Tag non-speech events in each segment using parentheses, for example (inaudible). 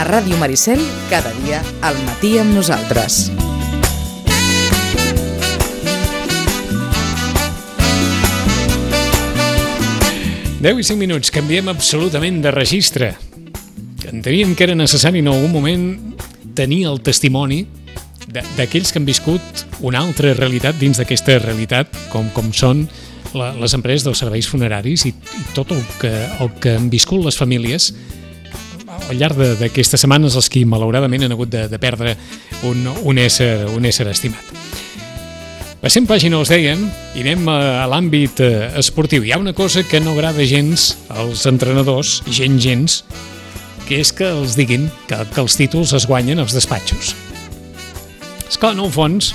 A Ràdio Maricel, cada dia, al matí amb nosaltres. Deu i cinc minuts, canviem absolutament de registre. Enteníem que era necessari en algun moment tenir el testimoni d'aquells que han viscut una altra realitat dins d'aquesta realitat, com, com són les empreses dels serveis funeraris i, i tot el que, el que han viscut les famílies al llarg d'aquestes setmanes els que malauradament han hagut de, de perdre un, un, ésser, un ésser estimat. Passem pàgina, els deien, i anem a, a l'àmbit eh, esportiu. Hi ha una cosa que no agrada gens als entrenadors, gent gens, que és que els diguin que, que els títols es guanyen als despatxos. És clar, en el fons,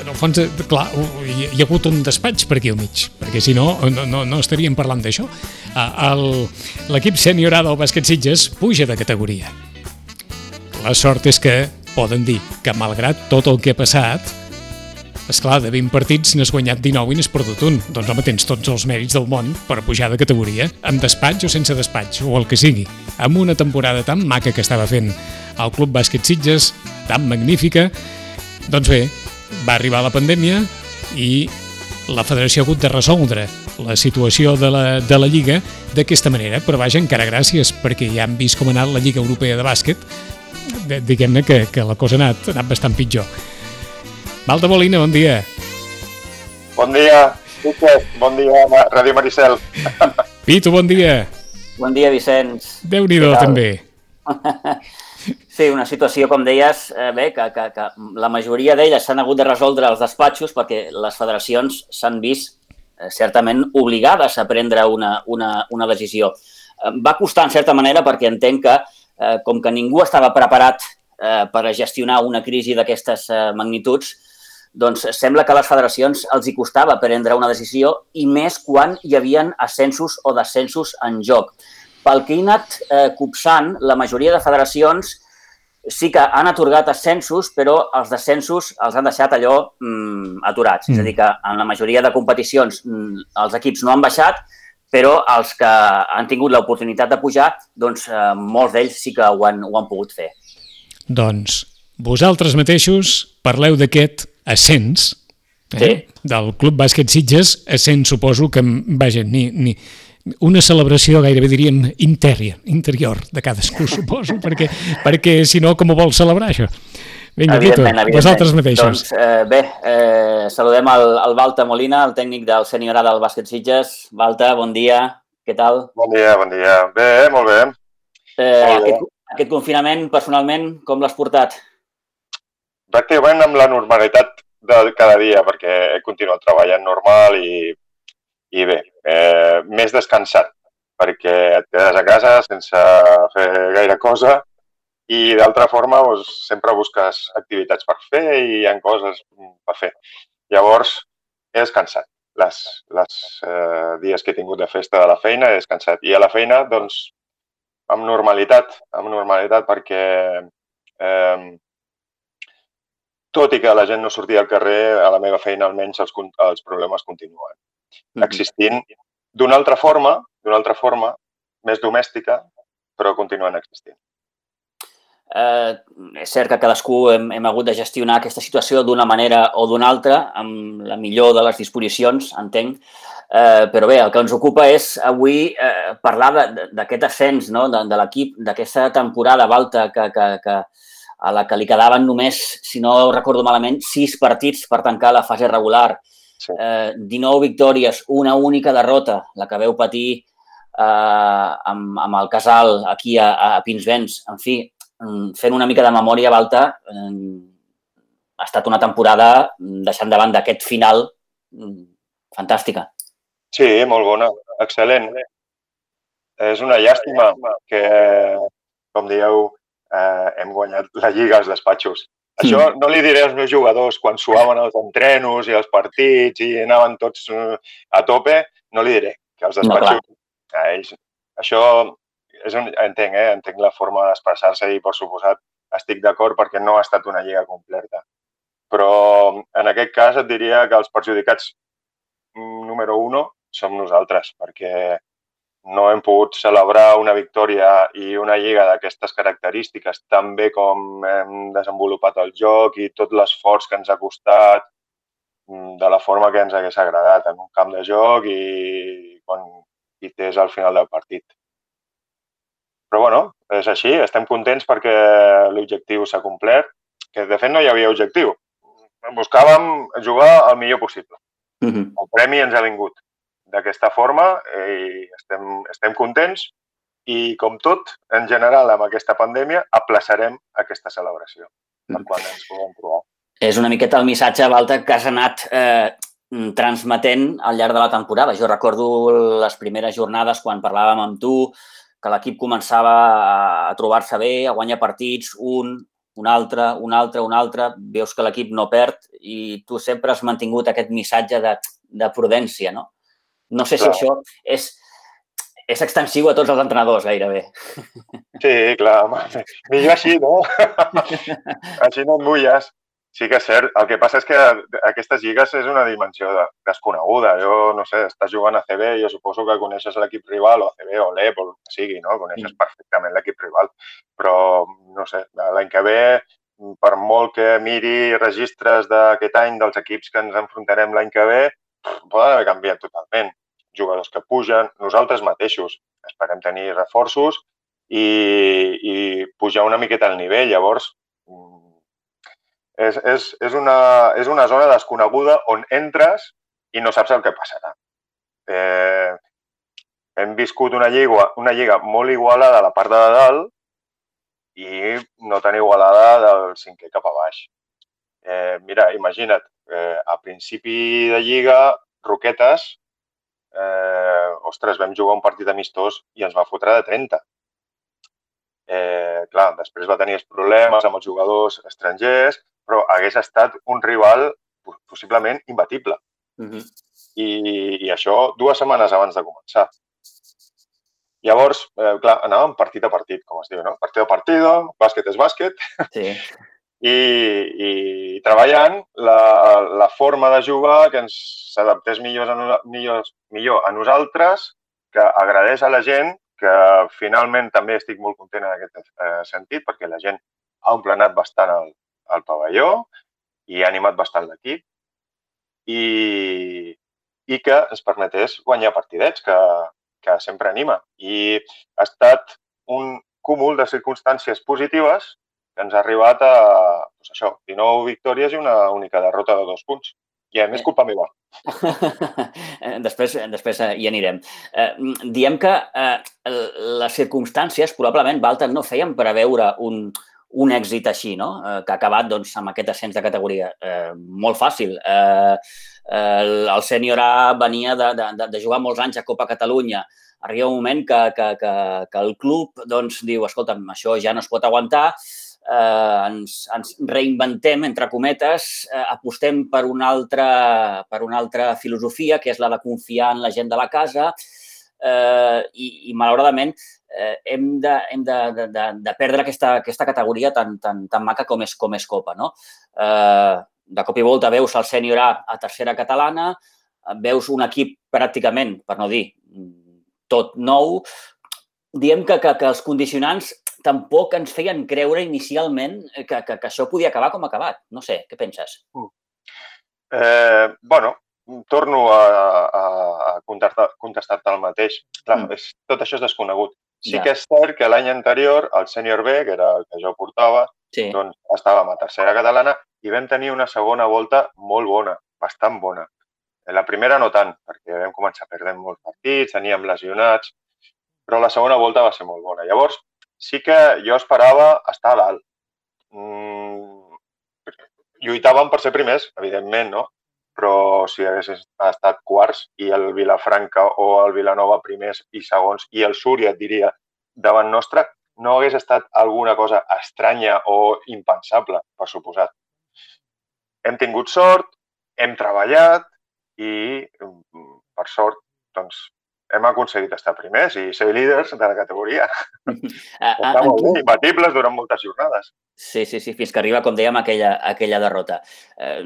en el fons, eh, clar, hi, hi ha hagut un despatx per aquí al mig, perquè si no, no, no, no estaríem parlant d'això. L'equip sènior A del bàsquet Sitges puja de categoria. La sort és que poden dir que malgrat tot el que ha passat, és clar, de 20 partits n'has guanyat 19 i n'has perdut un. Doncs home, tens tots els mèrits del món per pujar de categoria, amb despatx o sense despatx, o el que sigui. Amb una temporada tan maca que estava fent el Club Bàsquet Sitges, tan magnífica, doncs bé, va arribar la pandèmia i la federació ha hagut de resoldre la situació de la, de la Lliga d'aquesta manera, però vaja, encara gràcies, perquè ja han vist com ha anat la Lliga Europea de Bàsquet, diguem-ne que, que la cosa ha anat, ha anat bastant pitjor. Valda Molina, bon dia. Bon dia, Vicenç. Bon dia, Ràdio Maricel. (laughs) Pitu, bon dia. Bon dia, Vicenç. Déu-n'hi-do, també. (laughs) Sí, una situació, com deies, eh, bé, que, que, que la majoria d'elles s'han hagut de resoldre als despatxos perquè les federacions s'han vist certament obligades a prendre una, una, una decisió. Eh, va costar, en certa manera, perquè entenc que, eh, com que ningú estava preparat eh, per a gestionar una crisi d'aquestes eh, magnituds, doncs sembla que a les federacions els hi costava prendre una decisió i més quan hi havien ascensos o descensos en joc. Pel que he anat eh, copsant, la majoria de federacions sí que han atorgat ascensos, però els descensos els han deixat allò mm, aturats. Mm. És a dir, que en la majoria de competicions mm, els equips no han baixat, però els que han tingut l'oportunitat de pujar, doncs eh, molts d'ells sí que ho han, ho han pogut fer. Doncs vosaltres mateixos parleu d'aquest ascens eh? sí. del Club Bàsquet Sitges, ascens suposo que, vaja, ni, ni, una celebració gairebé diríem interior, interior de cadascú, (laughs) suposo, perquè, perquè si no, com ho vols celebrar això? Vinga, Quito, vosaltres mateixos. Doncs, eh, bé, eh, saludem el, el Balta Molina, el tècnic del senior A del bàsquet Sitges. Balta, bon dia, què tal? Bon dia, bon dia. Bé, molt bé. Eh, molt bé. Aquest, aquest confinament, personalment, com l'has portat? Pràcticament amb la normalitat de cada dia, perquè he continuat treballant normal i i bé, eh, més descansat, perquè et quedes a casa sense fer gaire cosa i d'altra forma doncs, sempre busques activitats per fer i hi ha coses per fer. Llavors, he descansat. Les, les eh, dies que he tingut de festa de la feina he descansat. I a la feina, doncs, amb normalitat, amb normalitat perquè eh, tot i que la gent no sortia al carrer, a la meva feina almenys els, els problemes continuen existint d'una altra forma, d'una altra forma, més domèstica, però continuen existint. Eh, és cert que cadascú hem, hem hagut de gestionar aquesta situació d'una manera o d'una altra, amb la millor de les disposicions, entenc, eh, però bé, el que ens ocupa és avui eh, parlar d'aquest ascens no? de, de l'equip, d'aquesta temporada alta que, que, que, a la que li quedaven només, si no recordo malament, sis partits per tancar la fase regular. Sí. Eh, 19 victòries, una única derrota, la que veu patir eh, amb, amb el Casal aquí a, a Pinsbens. En fi, mm, fent una mica de memòria, Balta, eh, ha estat una temporada deixant davant d'aquest final mm, fantàstica. Sí, molt bona, excel·lent. És una llàstima que, com dieu, eh, hem guanyat la Lliga als despatxos. Això no li diré als meus jugadors quan suaven els entrenos i els partits i anaven tots eh, a tope, no li diré que els despatxos no, a ells. Això és un, entenc, eh? entenc la forma d'expressar-se i, per suposat, estic d'acord perquè no ha estat una lliga completa. Però en aquest cas et diria que els perjudicats mm, número uno som nosaltres, perquè no hem pogut celebrar una victòria i una lliga d'aquestes característiques tan bé com hem desenvolupat el joc i tot l'esforç que ens ha costat mm, de la forma que ens hagués agradat en un camp de joc i quan és al final del partit. Però bueno, és així, estem contents perquè l'objectiu s'ha complert, que de fet no hi havia objectiu. Buscàvem jugar el millor possible. Mm -hmm. El premi ens ha vingut d'aquesta forma i estem, estem contents i, com tot, en general, amb aquesta pandèmia, aplaçarem aquesta celebració per quan ens puguem trobar. És una miqueta el missatge, Valta, que has anat eh, transmetent al llarg de la temporada. Jo recordo les primeres jornades quan parlàvem amb tu, que l'equip començava a trobar-se bé, a guanyar partits, un, un altre, un altre, un altre. Veus que l'equip no perd i tu sempre has mantingut aquest missatge de, de prudència, no? No sé clar. si això és, és extensiu a tots els entrenadors, gairebé. Sí, clar, home. millor així, no? (laughs) així no et mulles. Sí que és cert. El que passa és que aquestes lligues és una dimensió desconeguda. Jo, no sé, estàs jugant a CB, jo suposo que coneixes l'equip rival, o CB, o l'EP, o el que sigui, no? Coneixes perfectament l'equip rival. Però, no sé, l'any que ve, per molt que miri registres d'aquest any dels equips que ens enfrontarem l'any que ve, poden haver canviat totalment. Jugadors que pugen, nosaltres mateixos esperem tenir reforços i, i pujar una miqueta al nivell. Llavors, mm, és, és, és, una, és una zona desconeguda on entres i no saps el que passarà. Eh, hem viscut una lliga, una lliga molt igualada a la part de dalt i no tan igualada del cinquè cap a baix. Eh, mira, imagina't, eh, a principi de Lliga, Roquetes, eh, ostres, vam jugar un partit amistós i ens va fotre de 30. Eh, clar, després va tenir els problemes amb els jugadors estrangers, però hagués estat un rival possiblement imbatible. Uh -huh. I, I això dues setmanes abans de començar. Llavors, eh, clar, anàvem partit a partit, com es diu, no? Partit a partit, bàsquet és bàsquet. Sí (laughs) i, i treballant la, la forma de jugar que ens s'adaptés millor, a, millor, millor a nosaltres, que agradeix a la gent, que finalment també estic molt content en aquest eh, sentit, perquè la gent ha emplenat bastant el, el pavelló i ha animat bastant l'equip i, i que ens permetés guanyar partidets, que, que sempre anima. I ha estat un cúmul de circumstàncies positives que ens ha arribat a doncs això, 19 victòries i una única derrota de dos punts. I a més, culpa meva. (laughs) després, després eh, hi anirem. Eh, diem que eh, les circumstàncies probablement, Walter, no feien preveure un, un èxit així, no? Eh, que ha acabat doncs, amb aquest ascens de categoria. Eh, molt fàcil. Eh, el, el sènior A venia de, de, de jugar molts anys a Copa Catalunya. Arriba un moment que, que, que, que el club doncs, diu, escolta'm, això ja no es pot aguantar, eh, ens, ens reinventem, entre cometes, eh, apostem per una, altra, per una altra filosofia, que és la de confiar en la gent de la casa, eh, i, i malauradament eh, hem, de, hem de, de, de perdre aquesta, aquesta categoria tan, tan, tan maca com és, com és Copa. No? Eh, de cop i volta veus el sènior A a tercera catalana, veus un equip pràcticament, per no dir tot nou, diem que, que, que els condicionants tampoc ens feien creure inicialment que, que, que això podia acabar com ha acabat. No sé, què penses? Mm. Eh, bueno, torno a, a, a contestar-te contestar el mateix. Clar, mm. és, tot això és desconegut. Sí ja. que és cert que l'any anterior el sènior B, que era el que jo portava, sí. doncs estàvem a tercera catalana i vam tenir una segona volta molt bona, bastant bona. La primera no tant, perquè vam començar perdent molts partits, teníem lesionats, però la segona volta va ser molt bona. Llavors, sí que jo esperava estar a dalt. Mm, lluitàvem per ser primers, evidentment, no? Però si hagués estat quarts i el Vilafranca o el Vilanova primers i segons i el Súria, et diria, davant nostre, no hagués estat alguna cosa estranya o impensable, per suposat. Hem tingut sort, hem treballat i, per sort, doncs, hem aconseguit estar primers i ser líders de la categoria. Ah, (laughs) ah, Està en molt quin- bé, imbatibles durant moltes jornades. Sí, sí, sí, fins que arriba, com dèiem, aquella, aquella derrota. Eh,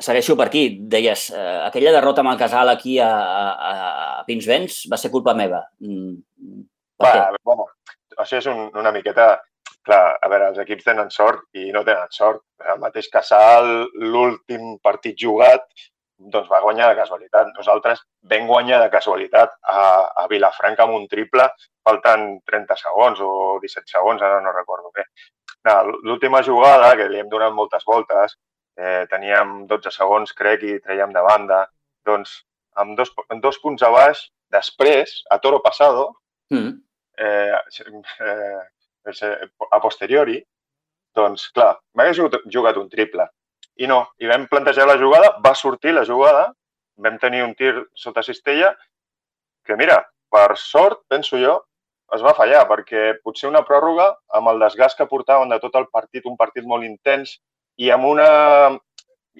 segueixo per aquí. Deies, eh, aquella derrota amb el Casal aquí a, a, a Pinsbens va ser culpa meva. Mm, Per Va, què? bueno, això és un, una miqueta... Clar, a veure, els equips tenen sort i no tenen sort. El mateix Casal, l'últim partit jugat, doncs va guanyar de casualitat. Nosaltres vam guanyar de casualitat a, a Vilafranca amb un triple, faltant 30 segons o 17 segons, ara no recordo bé. L'última jugada, que li hem donat moltes voltes, eh, teníem 12 segons, crec, i traiem de banda. Doncs amb dos, amb dos punts a baix, després, a toro passado, Mm, eh, eh, a posteriori, doncs, clar, m'hagués jugat un triple. I no, i vam plantejar la jugada, va sortir la jugada, vam tenir un tir sota cistella, que mira, per sort, penso jo, es va fallar, perquè potser una pròrroga, amb el desgast que portaven de tot el partit, un partit molt intens, i amb una,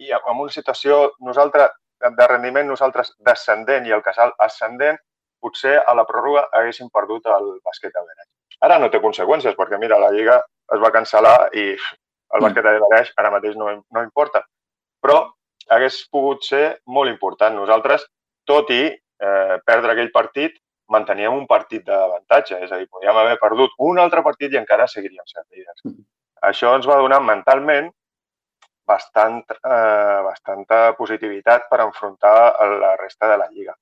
i amb una situació nosaltres de rendiment, nosaltres descendent i el casal ascendent, potser a la pròrroga haguéssim perdut el bàsquet a Beneix. Ara no té conseqüències, perquè mira, la Lliga es va cancel·lar i el Mm. bàsquet de Beneix ara mateix no, no importa. Però hagués pogut ser molt important. Nosaltres, tot i eh, perdre aquell partit, manteníem un partit d'avantatge. És a dir, podíem haver perdut un altre partit i encara seguiríem sent líders. Mm. Això ens va donar mentalment bastant, eh, bastanta positivitat per enfrontar la resta de la Lliga.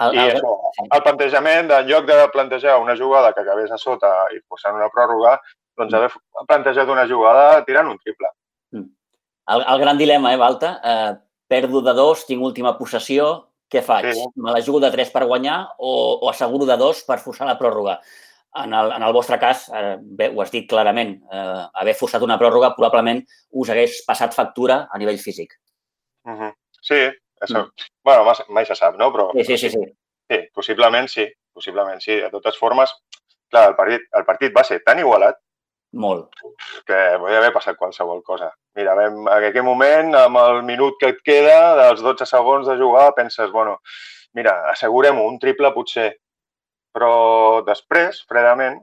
El, I el, això, el plantejament, en lloc de plantejar una jugada que acabés a sota i forçant una pròrroga, doncs Mm. haver plantejat una jugada tirant un triple. el, el gran dilema, eh, Balta? Eh, perdo de dos, tinc última possessió, què faig? Sí. Me la jugo de tres per guanyar o, o asseguro de dos per forçar la pròrroga? En el, en el vostre cas, eh, bé, ho has dit clarament, eh, haver forçat una pròrroga probablement us hagués passat factura a nivell físic. Uh -huh. Sí, això, bueno, mai, mai se sap, no? Però Mm. Sí, sí, sí. sí. sí, possiblement sí, possiblement sí. De totes formes, clar, el partit, el partit va ser tan igualat Molt. que podia haver passat qualsevol cosa. Mira, vam, en aquell moment, amb el minut que et queda, dels 12 segons de jugar, penses, bueno, mira, assegurem-ho, un triple potser. Però després, fredament,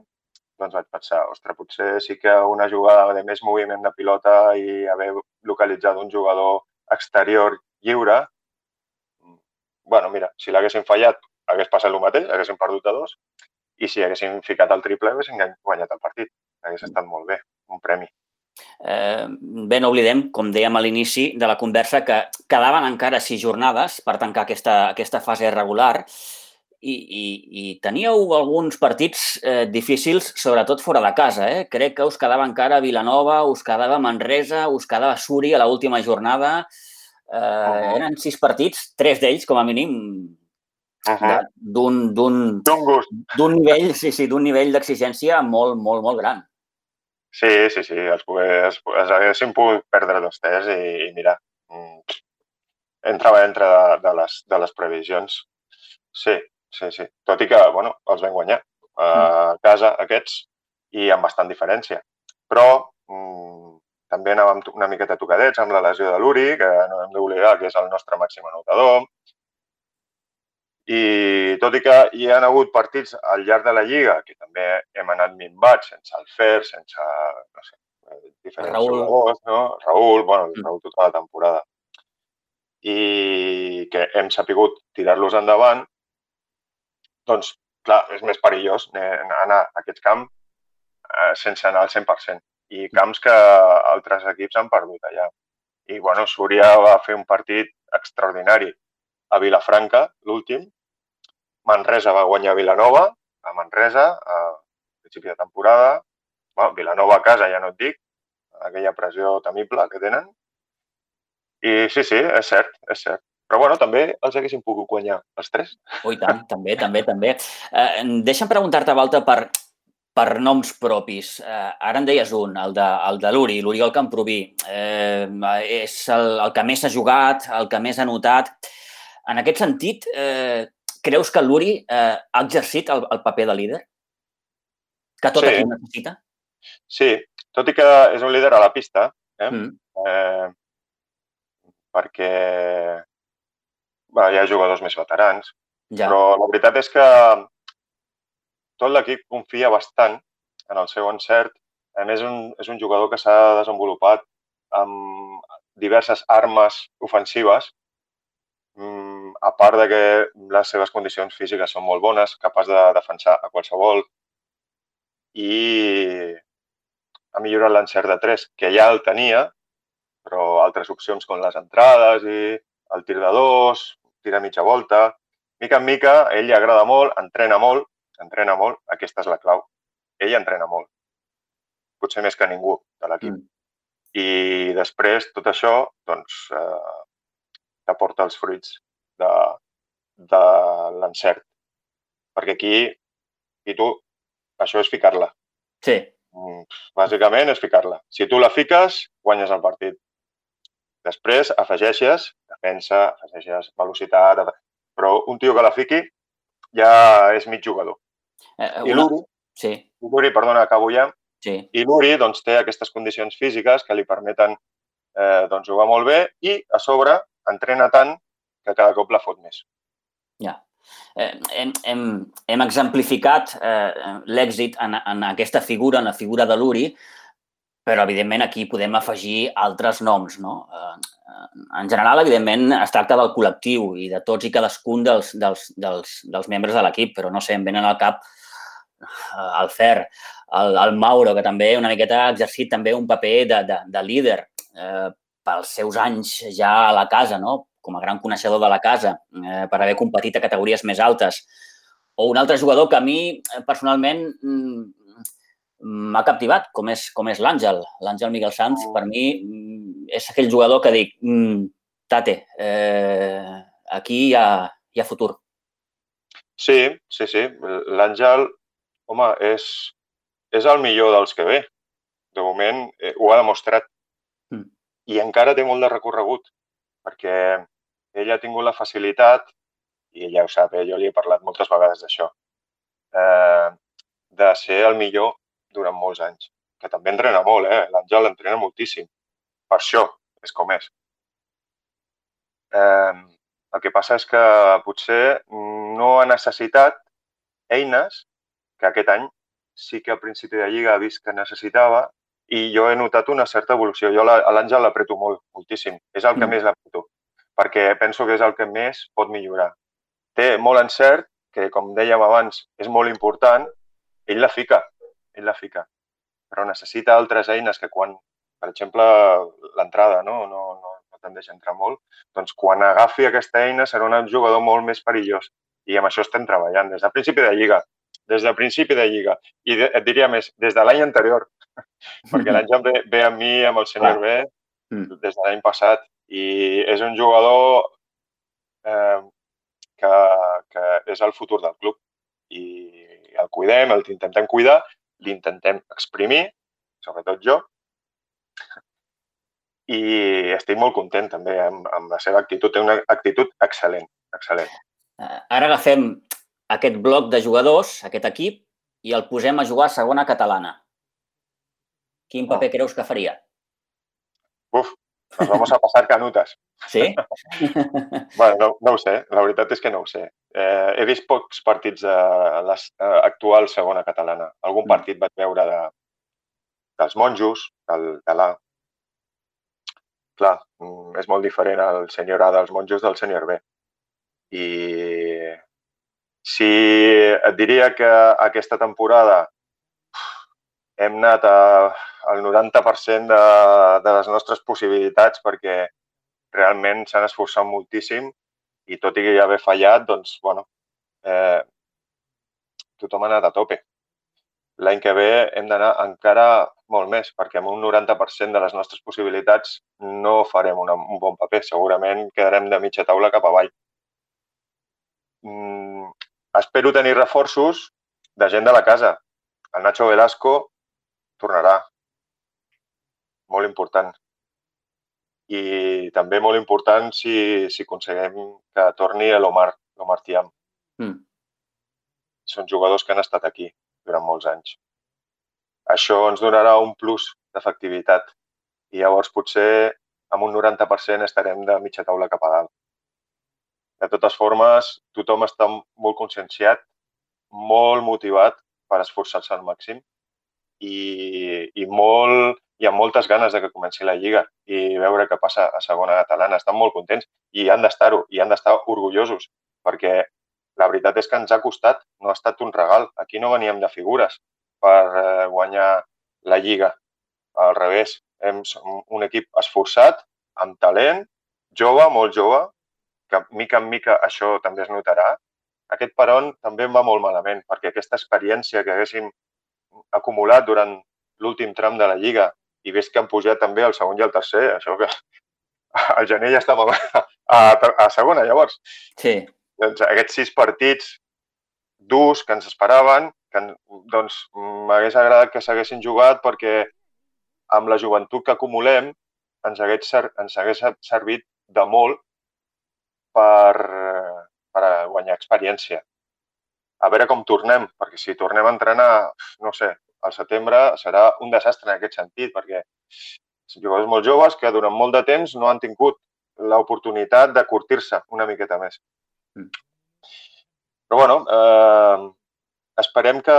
doncs vaig pensar, ostres, potser sí que una jugada de més moviment de pilota i haver localitzat un jugador exterior lliure, bueno, mira, si l'haguessin fallat, hagués passat el mateix, haguéssim perdut a dos, i si haguessin ficat el triple, haguéssim guanyat el partit. Hagués estat molt bé, un premi. Eh, bé, no oblidem, com dèiem a l'inici de la conversa, que quedaven encara sis jornades per tancar aquesta, aquesta fase regular i, i, i teníeu alguns partits eh, difícils, sobretot fora de casa. Eh? Crec que us quedava encara Vilanova, us quedava Manresa, us quedava Suri a l'última jornada. Eh, Mhm. Eren sis partits, tres d'ells, com a mínim, Uh -huh. d'un d'un nivell, sí, sí, d'un nivell d'exigència molt, molt, molt gran. Sí, sí, sí, els, pogués, els haguéssim pogut perdre dos tres i, i mira, mm, entrava dintre de, de, les, de les previsions. Sí, sí, sí. Tot i que, bueno, els vam guanyar a casa aquests i amb bastant diferència. Però mm, també anàvem una miqueta tocadets amb la lesió de l'Uri, que no hem d'oblidar que és el nostre màxim anotador. I tot i que hi ha hagut partits al llarg de la Lliga que també hem anat minvats, sense el Fer, sense no sé, diferents Raül. jugadors, no? Raül, bueno, Mm. Raül tota la temporada. I que hem sapigut tirar-los endavant, doncs, clar, és més perillós anar a aquest camp eh, sense anar al 100%. I camps que altres equips han perdut allà. I, bueno, Súria va fer un partit extraordinari a Vilafranca, l'últim. Manresa va guanyar Vilanova, a Manresa, a principi de temporada. Bueno, Vilanova a casa, ja no et dic, aquella pressió temible que tenen. I sí, sí, és cert, és cert. Però bueno, també els haguessin pogut guanyar els tres. Oh, i tant, també, també, també. Eh, deixa'm preguntar-te, Balta, per, per noms propis. Eh, ara en deies un, el de, el de l'Uri, l'Oriol Camproví. Eh, és el, el que més ha jugat, el que més ha notat. En aquest sentit, eh, creus que l'Uri eh, ha exercit el, el paper de líder? Que tot Sí. equip necessita? Sí, tot i que és un líder a la pista, eh? Mm. eh, perquè bé, hi ha jugadors més veterans Ja. Però la veritat és que tot l'equip confia bastant en el seu encert. A més, un, és un jugador que s'ha desenvolupat amb diverses armes ofensives, mm, a part de que les seves condicions físiques són molt bones, capaç de defensar a qualsevol, i ha millorat l'encert de 3, que ja el tenia, però altres opcions com les entrades i el tir de dos, tir a mitja volta... Mica en mica, ell li agrada molt, entrena molt, entrena molt, aquesta és la clau. Ell entrena molt. Potser més que ningú de l'equip. Mm. I després, tot això, doncs, eh, t'aporta els fruits de, de l'encert. Perquè aquí, i tu, això és ficar-la. Sí, Mm, Bàsicament és ficar-la. Si tu la fiques, guanyes el partit. Després afegeixes defensa, afegeixes velocitat, però un tio que la fiqui ja és mig jugador. Eh, I una... l'Uri, Sí, i l'Uri, perdona, acabo ja, sí. i l'Uri doncs, té aquestes condicions físiques que li permeten eh, doncs, jugar molt bé i, a sobre, entrena tant que cada cop la fot més. Ja. Eh, hem, hem, hem exemplificat eh, l'èxit en, en aquesta figura, en la figura de l'Uri, però, evidentment, aquí podem afegir altres noms, no? Eh, en general, evidentment, es tracta del col·lectiu i de tots i cadascun dels, dels, dels, dels membres de l'equip, però, no sé, em venen al cap eh, el Fer, el, el Mauro, que també una miqueta ha exercit també un paper de, de, de líder eh, pels seus anys ja a la casa, no? Com a gran coneixedor de la casa, eh, per haver competit a categories més altes. O un altre jugador que a mi, eh, personalment, mm, m'ha captivat, com és, com és l'Àngel. L'Àngel Miguel Sanz, per mi, mm, és aquell jugador que dic, mm, tate, eh, aquí hi ha, hi ha futur. Sí, sí, sí. L'Àngel, home, és, és el millor dels que ve. De moment eh, ho ha demostrat. Mm. I encara té molt de recorregut, perquè ell ha tingut la facilitat, i ell ja ho sap, eh, jo li he parlat moltes vegades d'això, eh, de ser el millor durant molts anys. Que també entrena molt, eh? L'Àngel entrena moltíssim. Per això és com és. Eh, el que passa és que potser no ha necessitat eines que aquest any sí que al principi de Lliga ha vist que necessitava i jo he notat una certa evolució. Jo la- a l'Àngel l'apreto molt, moltíssim. És el que Mm. més l'apreto, perquè penso que és el que més pot millorar. Té molt encert, que com dèiem abans és molt important, ell la fica, ell la fica. Però necessita altres eines que quan, per exemple, l'entrada no, no, no, no te'n deixa entrar molt, doncs quan agafi aquesta eina serà un jugador molt més perillós. I amb això estem treballant des del principi de Lliga. Des del principi de Lliga. I de, et diria més, des de l'any anterior. (laughs) Perquè l'Àngel (laughs) ve, ve amb mi, amb el senyor B, Mm. des de l'any passat. I és un jugador eh, que, que és el futur del club. I el cuidem, el intentem cuidar, l'intentem exprimir, sobretot jo, i estic molt content també amb, amb la seva actitud. Té una actitud excel·lent, excel·lent. Eh, Ara agafem aquest bloc de jugadors, aquest equip, i el posem a jugar a segona catalana. Quin paper creus que faria? Uf, nos vamos a pasar canutas. Sí? (laughs) Bueno, no, no ho sé, la veritat és que no ho sé. Eh, he vist pocs partits de l'actual segona catalana. Algun Mm. partit vaig veure de, dels monjos, del, de l'A. Clar, mm, és molt diferent el senyor A dels monjos del senyor B. I si et diria que aquesta temporada hem anat a, al 90% de, de les nostres possibilitats perquè realment s'han esforçat moltíssim i tot i haver fallat, doncs, bueno, eh, tothom ha anat a tope. L'any que ve hem d'anar encara molt més, perquè amb un 90% de les nostres possibilitats no farem una, un bon paper. Segurament quedarem de mitja taula cap avall. Mm, espero tenir reforços de gent de la casa. El Nacho Velasco tornarà. Molt important. I també molt important si, si aconseguim que torni l'Omar, l'Omar Tiam. Mm. Són jugadors que han estat aquí durant molts anys. Això ens donarà un plus d'efectivitat i llavors potser amb un 90% estarem de mitja taula cap a dalt. De totes formes, tothom està molt conscienciat, molt motivat per esforçar-se al màxim i, i, molt, i amb moltes ganes de que comenci la Lliga i veure què passa a segona catalana. Estan molt contents i han d'estar-ho, i han d'estar orgullosos, perquè la veritat és que ens ha costat, no ha estat un regal. Aquí no veníem de figures per eh, guanyar la Lliga. Al revés, hem, un equip esforçat, amb talent, jove, molt jove, que mica en mica això també es notarà. Aquest peron també em va molt malament, perquè aquesta experiència que haguéssim acumulat durant l'últim tram de la Lliga i ves que han pujat també el segon i el tercer, això que (laughs) el gener ja estava a, a, segona, llavors. Sí. Doncs aquests sis partits durs que ens esperaven, que doncs m'hagués agradat que s'haguessin jugat perquè amb la joventut que acumulem ens hagués, ens hagués servit de molt per, per guanyar experiència a veure com tornem, perquè si tornem a entrenar, no sé, al setembre serà un desastre en aquest sentit, perquè són jugadors molt joves que durant molt de temps no han tingut l'oportunitat de curtir-se una miqueta més. Mm. Però, bueno, eh, esperem que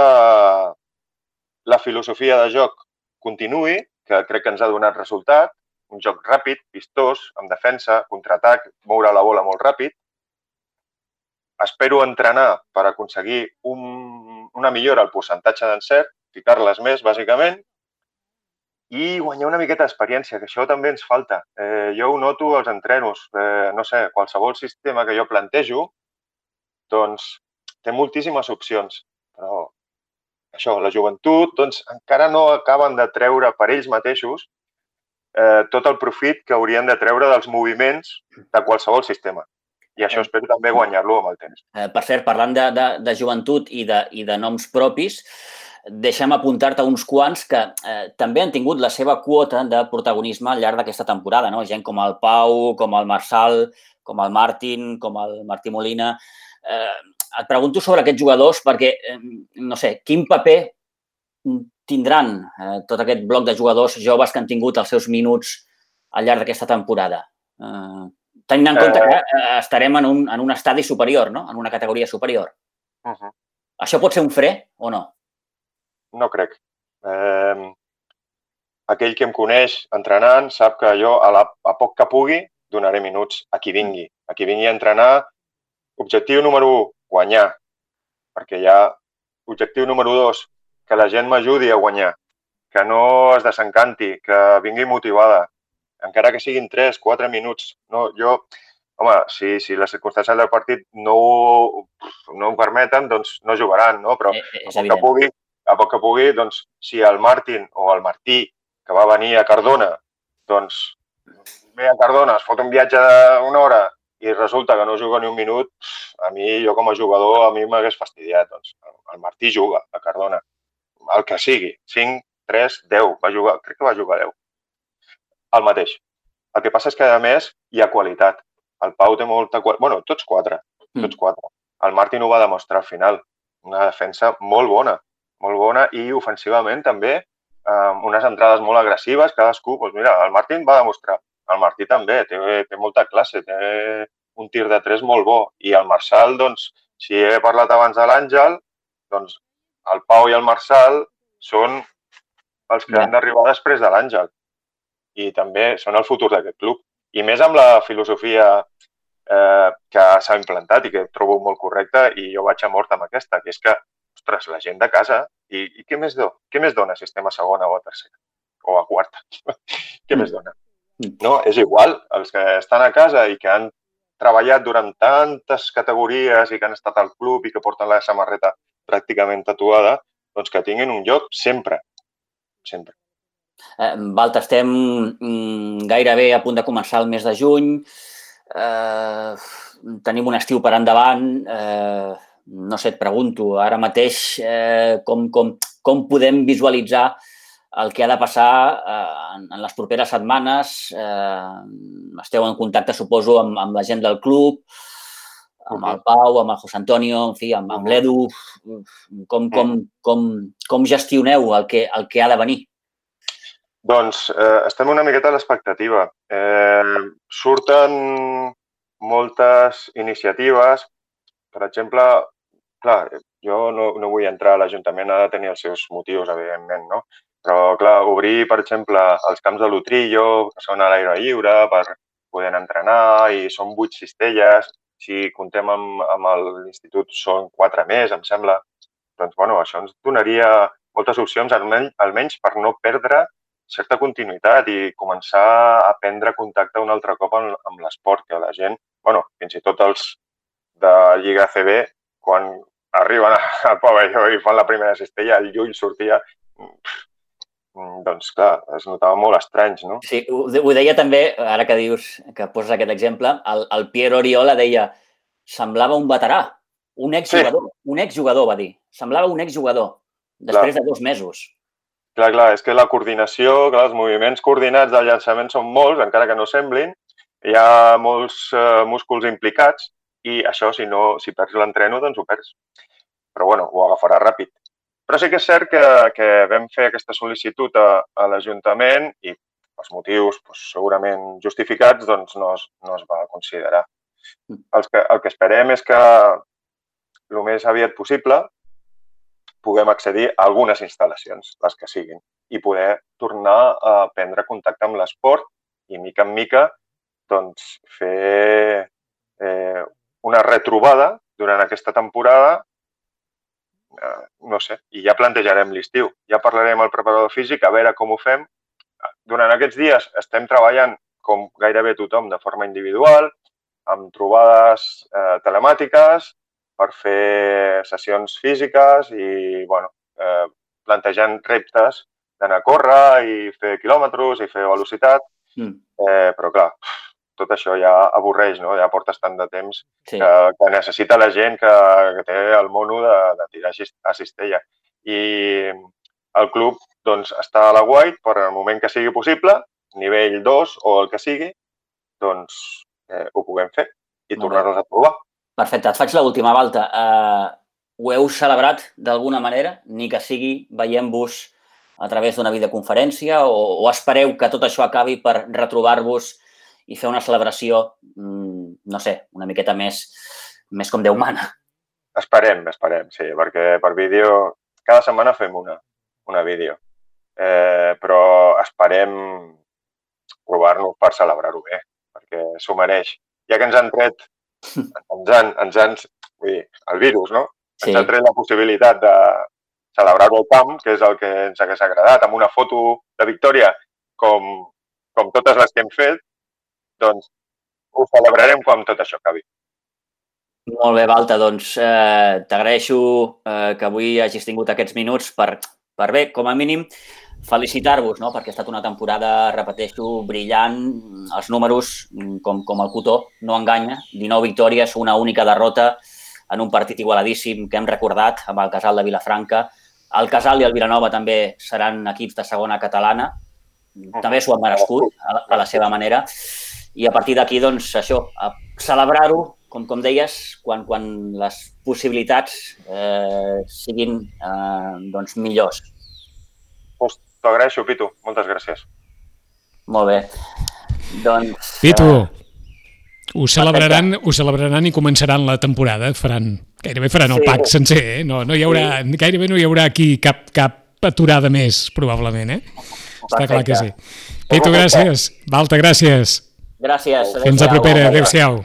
la filosofia de joc continuï, que crec que ens ha donat resultat, un joc ràpid, vistós, amb defensa, contraatac, moure la bola molt ràpid, espero entrenar per aconseguir un, una millora al percentatge d'encert, ficar-les més, bàsicament, i guanyar una miqueta d'experiència, que això també ens falta. Eh, jo ho noto als entrenos. Eh, no sé, qualsevol sistema que jo plantejo, doncs té moltíssimes opcions, però això, la joventut, doncs encara no acaben de treure per ells mateixos eh, tot el profit que haurien de treure dels moviments de qualsevol sistema i això espero també guanyar-lo amb el temps. Eh, per cert, parlant de, de, de joventut i de, i de noms propis, deixem apuntar-te uns quants que eh, també han tingut la seva quota de protagonisme al llarg d'aquesta temporada, no? Gent com el Pau, com el Marçal, com el Martin, com el Martí Molina. Eh, et pregunto sobre aquests jugadors perquè, eh, no sé, quin paper tindran eh, tot aquest bloc de jugadors joves que han tingut els seus minuts al llarg d'aquesta temporada? Eh, tenint en compte que eh, eh, estarem en un, en un estadi superior, no? en una categoria superior. Uh -huh. Això pot ser un fre o no? No crec. Eh, aquell que em coneix entrenant sap que jo, a, la, a poc que pugui, donaré minuts a qui vingui. A qui vingui a entrenar. Objectiu número 1, guanyar. Perquè hi ha objectiu número 2, que la gent m'ajudi a guanyar. Que no es desencanti, que vingui motivada, encara que siguin 3, 4 minuts. No, jo, home, si, si les circumstàncies del partit no, no ho permeten, doncs no jugaran, no? Però eh, eh, poc, que pugui, a poc que pugui, doncs, si el Martin o el Martí, que va venir a Cardona, doncs ve a Cardona, es fot un viatge d'una hora i resulta que no juga ni un minut, a mi, jo com a jugador, a mi m'hagués fastidiat. Doncs, el Martí juga a Cardona, el que sigui, 5, 3, 10, va jugar, crec que va jugar 10 el mateix. El que passa és que, a més, hi ha qualitat. El Pau té molta qualitat. bueno, tots quatre. Mm. Tots quatre. El Martin ho va demostrar al final. Una defensa molt bona. Molt bona i ofensivament també amb unes entrades molt agressives, cadascú, doncs mira, el Martin va demostrar, el Martí també, té, té molta classe, té un tir de tres molt bo. I el Marçal, doncs, si he parlat abans de l'Àngel, doncs el Pau i el Marçal són els que ja. han d'arribar després de l'Àngel i també són el futur d'aquest club. I més amb la filosofia eh, que s'ha implantat i que trobo molt correcta i jo vaig a mort amb aquesta, que és que, ostres, la gent de casa, i, i què, més do, què més dona si estem a segona o a tercera? O a quarta? (laughs) què més dona? No, és igual, els que estan a casa i que han treballat durant tantes categories i que han estat al club i que porten la samarreta pràcticament tatuada, doncs que tinguin un lloc sempre, sempre. Eh, Valta, estem mm, gairebé a punt de començar el mes de juny, eh, tenim un estiu per endavant, eh, no sé, et pregunto ara mateix eh, com, com, com podem visualitzar el que ha de passar eh, en, en les properes setmanes. Eh, esteu en contacte, suposo, amb, amb la gent del club, amb el Pau, amb el José Antonio, en fi, amb, amb l'Edu. Com, com, com, com gestioneu el que, el que ha de venir? Doncs eh, estem una miqueta a l'expectativa. Eh, surten moltes iniciatives. Per exemple, clar, jo no, no vull entrar a l'Ajuntament, ha de tenir els seus motius, evidentment, no? Però, clar, obrir, per exemple, els camps de l'Utrillo, que són a l'aire lliure, per poder entrenar, i són vuit cistelles. Si contem amb, amb l'institut són quatre més, em sembla. Doncs, bueno, això ens donaria moltes opcions, almenys, almenys per no perdre certa continuïtat i començar a prendre contacte un altre cop amb, amb l'esport, que la gent, bueno, fins i tot els de Lliga CB, quan arriben al pavelló i fan la primera cistella, el Llull sortia, doncs clar, es notava molt estranys, no? Sí, ho, ho deia també, ara que dius que poses aquest exemple, el, el Pierre Oriola deia semblava un veterà, un exjugador, sí. un exjugador va dir, semblava un exjugador, després clar. de dos mesos. Clar, clar, és que la coordinació, clar, els moviments coordinats del llançament són molts, encara que no semblin, hi ha molts uh, músculs implicats i això, si, no, si perds l'entreno, doncs ho perds. Però, bueno, ho agafarà ràpid. Però sí que és cert que, que vam fer aquesta sol·licitud a, a l'Ajuntament i els motius doncs, segurament justificats doncs, no, es, no es va considerar. Mm. El que, el que esperem és que el més aviat possible puguem accedir a algunes instal·lacions, les que siguin, i poder tornar a prendre contacte amb l'esport i, mica en mica, doncs, fer eh, una retrobada durant aquesta temporada Eh, no sé, i ja plantejarem l'estiu. Ja parlarem al preparador físic a veure com ho fem. Durant aquests dies estem treballant com gairebé tothom de forma individual, amb trobades eh, telemàtiques per fer sessions físiques i, bueno, eh, plantejant reptes d'anar a córrer i fer quilòmetres i fer velocitat. Mm. Eh, però, clar, tot això ja avorreix, no? Ja portes tant de temps sí. que, que necessita la gent que, que té el mono de, de tirar a cistella. I el club doncs, està a la White per al moment que sigui possible, nivell 2 o el que sigui, doncs eh, ho puguem fer i tornar-los a provar. Perfecte. Et faig l'última volta. Uh, ho heu celebrat d'alguna manera? Ni que sigui veient-vos a través d'una videoconferència o, o espereu que tot això acabi per retrobar-vos i fer una celebració, mm, no sé, una miqueta més, més com Déu mana. Esperem, esperem, sí, perquè per vídeo cada setmana fem una, una vídeo. Eh, però esperem provar-nos per celebrar-ho bé, perquè s'ho mereix. Ja que ens han tret, ens han, ens han, vull dir, el virus, no? Sí. Ens han tret la possibilitat de celebrar-ho al camp, que és el que ens hagués agradat, amb una foto de victòria com, com totes les que hem fet, doncs ho celebrarem quan tot això acabi. Molt bé, Valta, doncs eh, t'agraeixo eh, que avui hagis tingut aquests minuts per, per bé, com a mínim, felicitar-vos, no? perquè ha estat una temporada, repeteixo, brillant. Els números, com, com el cotó, no enganya. 19 victòries, una única derrota en un partit igualadíssim que hem recordat amb el Casal de Vilafranca. El Casal i el Vilanova també seran equips de segona catalana. També s'ho han merescut a la, a la seva manera i a partir d'aquí, doncs, això, celebrar-ho, com, com deies, quan, quan les possibilitats eh, siguin eh, doncs, millors. Pues t'ho agraeixo, Pitu. Moltes gràcies. Molt bé. Doncs... Pitu, eh... ho celebraran, ho celebraran i començaran la temporada. Faran, gairebé faran el sí. pack sencer, eh? No, no hi haurà, sí. Gairebé no hi haurà aquí cap, cap aturada més, probablement, eh? Perfecte. Està clar que sí. Pitu, gràcies. Valta, gràcies. Gràcies. Fins a propera. Adéu-siau.